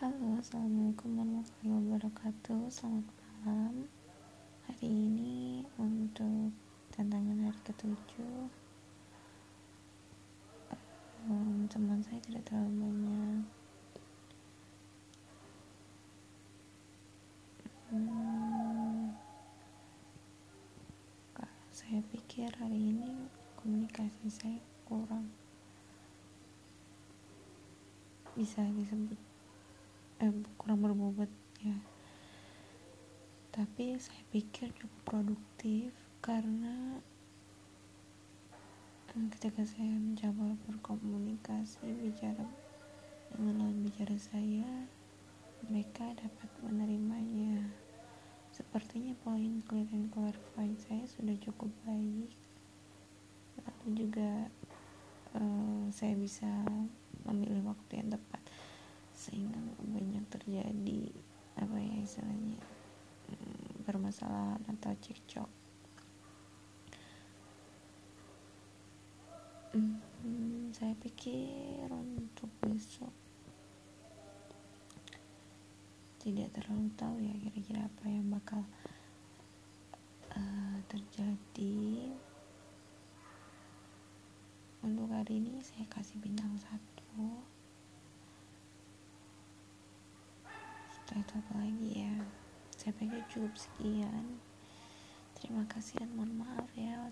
Halo, assalamualaikum warahmatullahi wabarakatuh. Selamat malam. Hari ini untuk tantangan hari ketujuh, um, teman saya tidak terlalu banyak. Hmm, saya pikir hari ini komunikasi saya kurang bisa disebut eh, kurang berbobot ya. Tapi saya pikir cukup produktif karena eh, ketika saya mencoba berkomunikasi bicara dengan bicara saya mereka dapat menerimanya. Sepertinya poin clear and clarify saya sudah cukup baik. Lalu juga uh, saya bisa memilih waktu yang tepat. Sehingga terjadi apa ya istilahnya hmm, permasalahan atau cekcok. Hmm, saya pikir untuk besok tidak terlalu tahu ya kira-kira apa yang bakal uh, terjadi. Untuk hari ini saya kasih bintang satu setelah itu apa lagi ya. Saya pikir cukup sekian. Terima kasih dan mohon maaf ya